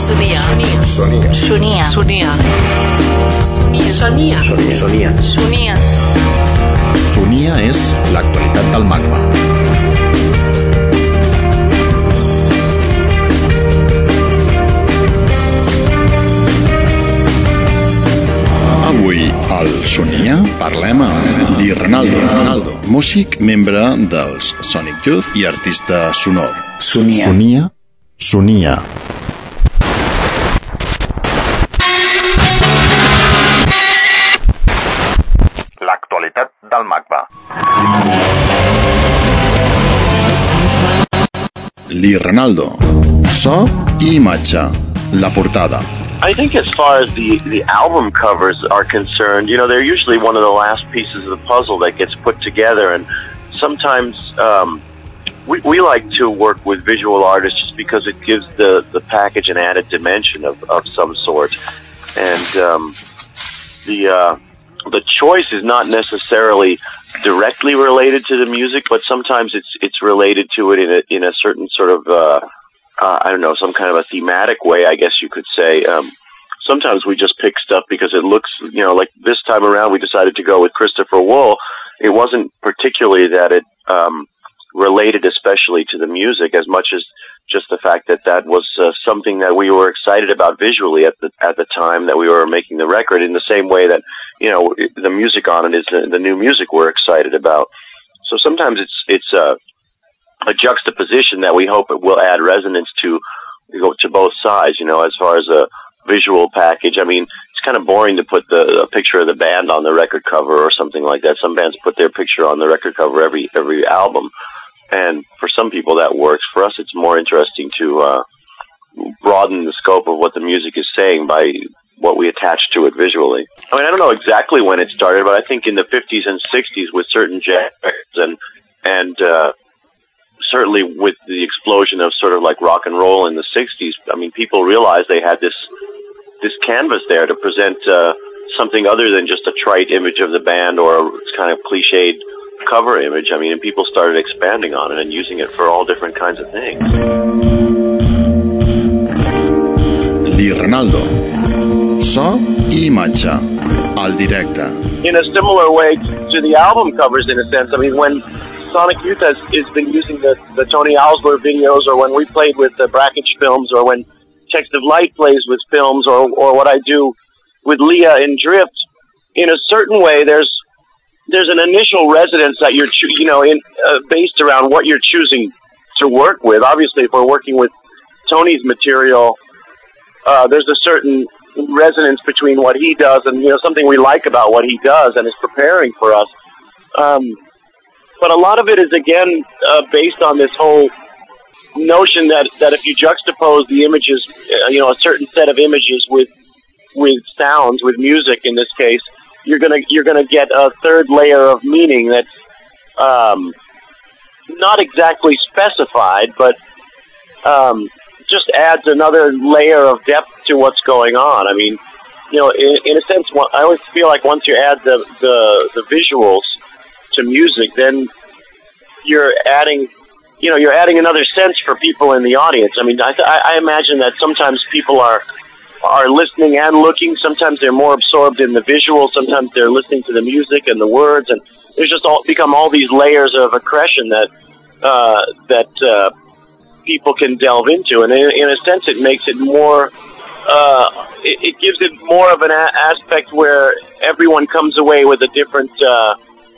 Sonia. Sonia. Sonia. Sonia. Sonia. Sonia. Sonia. Sonia. Sonia és l'actualitat del magma. Avui, al Sonia, parlem amb Di Ronaldo, Ronaldo, músic, membre dels Sonic Youth i artista sonor. Sonia. Sonia, Sonia. L'actualitat del magma. Lee Ranaldo. So i imatge. La portada. I think as far as the, the album covers are concerned, you know, they're usually one of the last pieces of the puzzle that gets put together. And sometimes um, we, we like to work with visual artists just because it gives the, the package an added dimension of, of some sort. And um, the, uh, the choice is not necessarily directly related to the music, but sometimes it's, it's related to it in a, in a certain sort of, uh, uh, I don't know, some kind of a thematic way, I guess you could say. Um, sometimes we just pick stuff because it looks, you know, like this time around we decided to go with Christopher Wool. It wasn't particularly that it um, related especially to the music as much as just the fact that that was uh, something that we were excited about visually at the at the time that we were making the record. In the same way that you know the music on it is the, the new music we're excited about. So sometimes it's it's uh, a juxtaposition that we hope it will add resonance to to both sides. You know, as far as a visual package. I mean, it's kind of boring to put the a picture of the band on the record cover or something like that. Some bands put their picture on the record cover every every album, and for some people that works. For us, it's more interesting to uh, broaden the scope of what the music is saying by what we attach to it visually. I mean, I don't know exactly when it started, but I think in the 50s and 60s with certain jazz and and uh, certainly with the explosion of sort of like rock and roll in the 60s, I mean, people realized they had this this canvas there to present uh, something other than just a trite image of the band or a kind of cliched cover image. I mean, and people started expanding on it and using it for all different kinds of things. Lee Ranaldo. So i imatge. Al directe. In a similar way to the album covers, in a sense. I mean, when Sonic Youth has, has been using the, the Tony Oursler videos, or when we played with the Brakhage films, or when Text of Light plays with films, or, or what I do with Leah in Drift, in a certain way, there's there's an initial resonance that you're, choo- you know, in uh, based around what you're choosing to work with. Obviously, if we're working with Tony's material, uh, there's a certain resonance between what he does and you know something we like about what he does and is preparing for us. Um, but a lot of it is again uh, based on this whole notion that that if you juxtapose the images, uh, you know, a certain set of images with with sounds, with music in this case, you're gonna you're gonna get a third layer of meaning that's um, not exactly specified, but um, just adds another layer of depth to what's going on. I mean, you know, in, in a sense, I always feel like once you add the the, the visuals to music, then you're adding, you know, you're adding another sense for people in the audience. I mean, I, I I imagine that sometimes people are are listening and looking. Sometimes they're more absorbed in the visual. Sometimes they're listening to the music and the words, and there's just all become all these layers of accretion that uh, that uh, people can delve into, and in, in a sense, it makes it more. Uh, it, it gives it more of an a- aspect where everyone comes away with a different uh,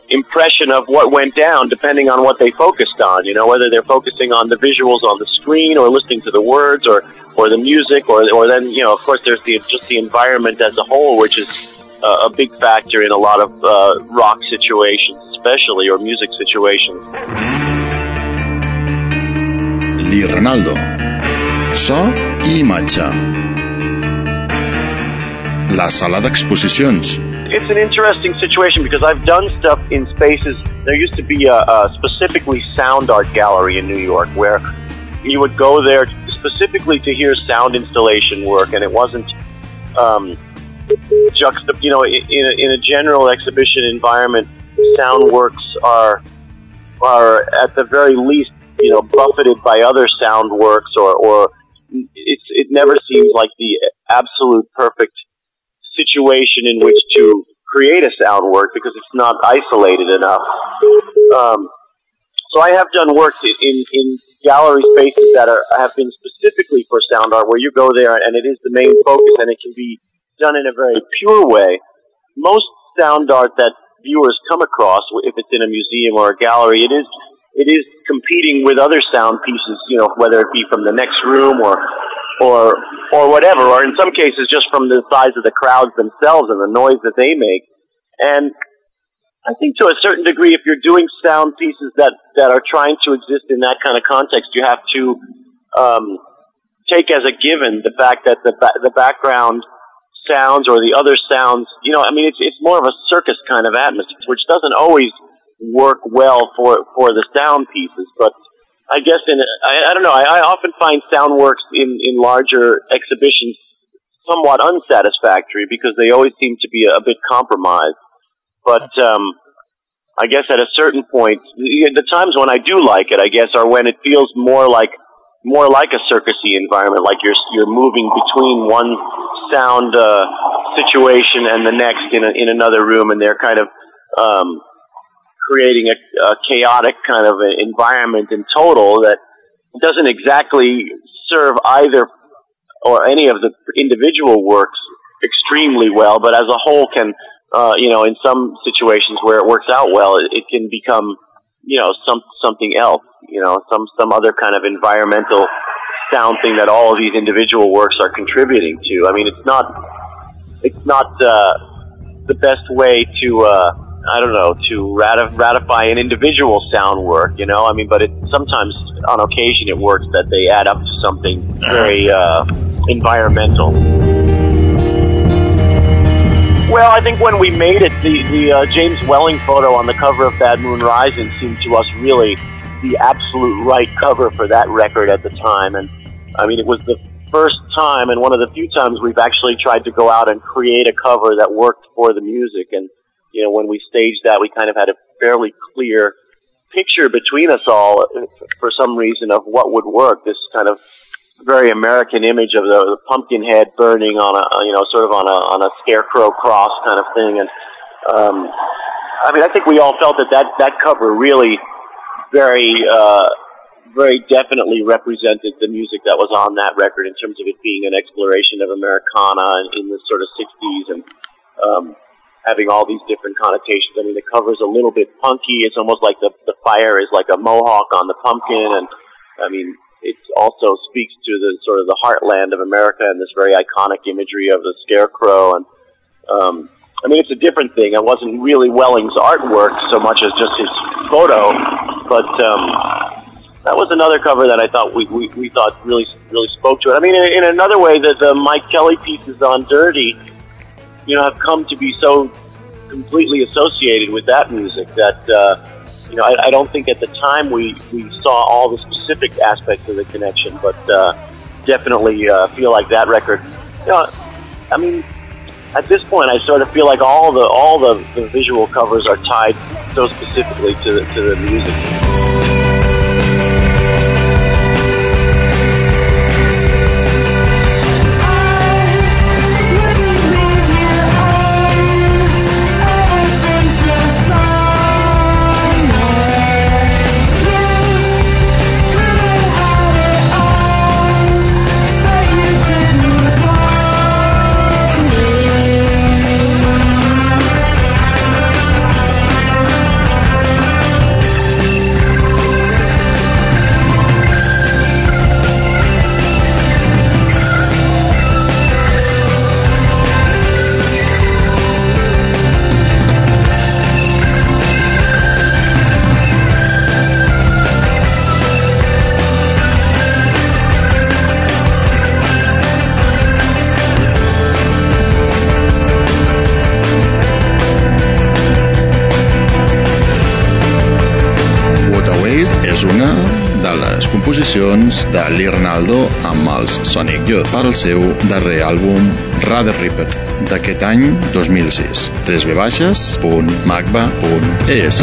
impression of what went down, depending on what they focused on. You know, whether they're focusing on the visuals on the screen, or listening to the words, or or the music, or or then you know, of course, there's the just the environment as a whole, which is uh, a big factor in a lot of uh, rock situations, especially or music situations. Lee Ranaldo. So i imatge. La sala d'exposicions. it's an interesting situation because I've done stuff in spaces. There used to be a, a specifically sound art gallery in New York where you would go there specifically to hear sound installation work, and it wasn't um, juxta. You know, in, in, a, in a general exhibition environment, sound works are are at the very least, you know, buffeted by other sound works, or or it's it never seems like the absolute perfect situation in which to create a sound work because it's not isolated enough. Um, so I have done work in, in gallery spaces that are, have been specifically for sound art where you go there and it is the main focus and it can be done in a very pure way. Most sound art that viewers come across, if it's in a museum or a gallery, it is it is competing with other sound pieces, you know, whether it be from the next room or or or whatever, or in some cases just from the size of the crowds themselves and the noise that they make. And I think to a certain degree, if you're doing sound pieces that that are trying to exist in that kind of context, you have to um, take as a given the fact that the ba- the background sounds or the other sounds. You know, I mean, it's it's more of a circus kind of atmosphere, which doesn't always work well for for the sound pieces. But I guess in I, I don't know. I, I often find sound works in in larger exhibitions somewhat unsatisfactory because they always seem to be a, a bit compromised. But um, I guess at a certain point, the, the times when I do like it, I guess, are when it feels more like more like a circusy environment, like you're you're moving between one sound uh, situation and the next in a, in another room, and they're kind of um, creating a, a chaotic kind of environment in total that doesn't exactly serve either or any of the individual works extremely well, but as a whole can, uh, you know, in some situations where it works out well, it, it can become, you know, some something else, you know, some some other kind of environmental sound thing that all of these individual works are contributing to. I mean, it's not it's not uh, the best way to. Uh, I don't know, to ratif- ratify an individual sound work, you know? I mean, but it sometimes, on occasion, it works that they add up to something very uh, environmental. Well, I think when we made it, the, the uh, James Welling photo on the cover of Bad Moon Rising seemed to us really the absolute right cover for that record at the time. And I mean, it was the first time and one of the few times we've actually tried to go out and create a cover that worked for the music. And you know, when we staged that, we kind of had a fairly clear picture between us all, for some reason, of what would work. This kind of very American image of the, the pumpkin head burning on a, you know, sort of on a on a scarecrow cross kind of thing. And um, I mean, I think we all felt that that that cover really very. Uh, very definitely represented the music that was on that record in terms of it being an exploration of Americana in, the sort of 60s and um, having all these different connotations. I mean, the cover's a little bit punky. It's almost like the the fire is like a mohawk on the pumpkin, and I mean, it also speaks to the sort of the heartland of America and this very iconic imagery of the scarecrow. And um, I mean, it's a different thing. It wasn't really Welling's artwork so much as just his photo, but. Um, that was another cover that I thought we, we, we thought really really spoke to it. I mean, in, in another way, the, the Mike Kelley pieces on Dirty you know, have come to be so completely associated with that music that, uh, you know, I, I don't think at the time we, we saw all the specific aspects of the connection, but uh, definitely uh, feel like that record, you know, I mean, at this point, I sort of feel like all the all the, the visual covers are tied so specifically to the, to the music. De Lee Ronaldo amb els Sonic Youth per al seu darrer àlbum Rather Ripped d'aquest any 2006 3 v baixes.magba.es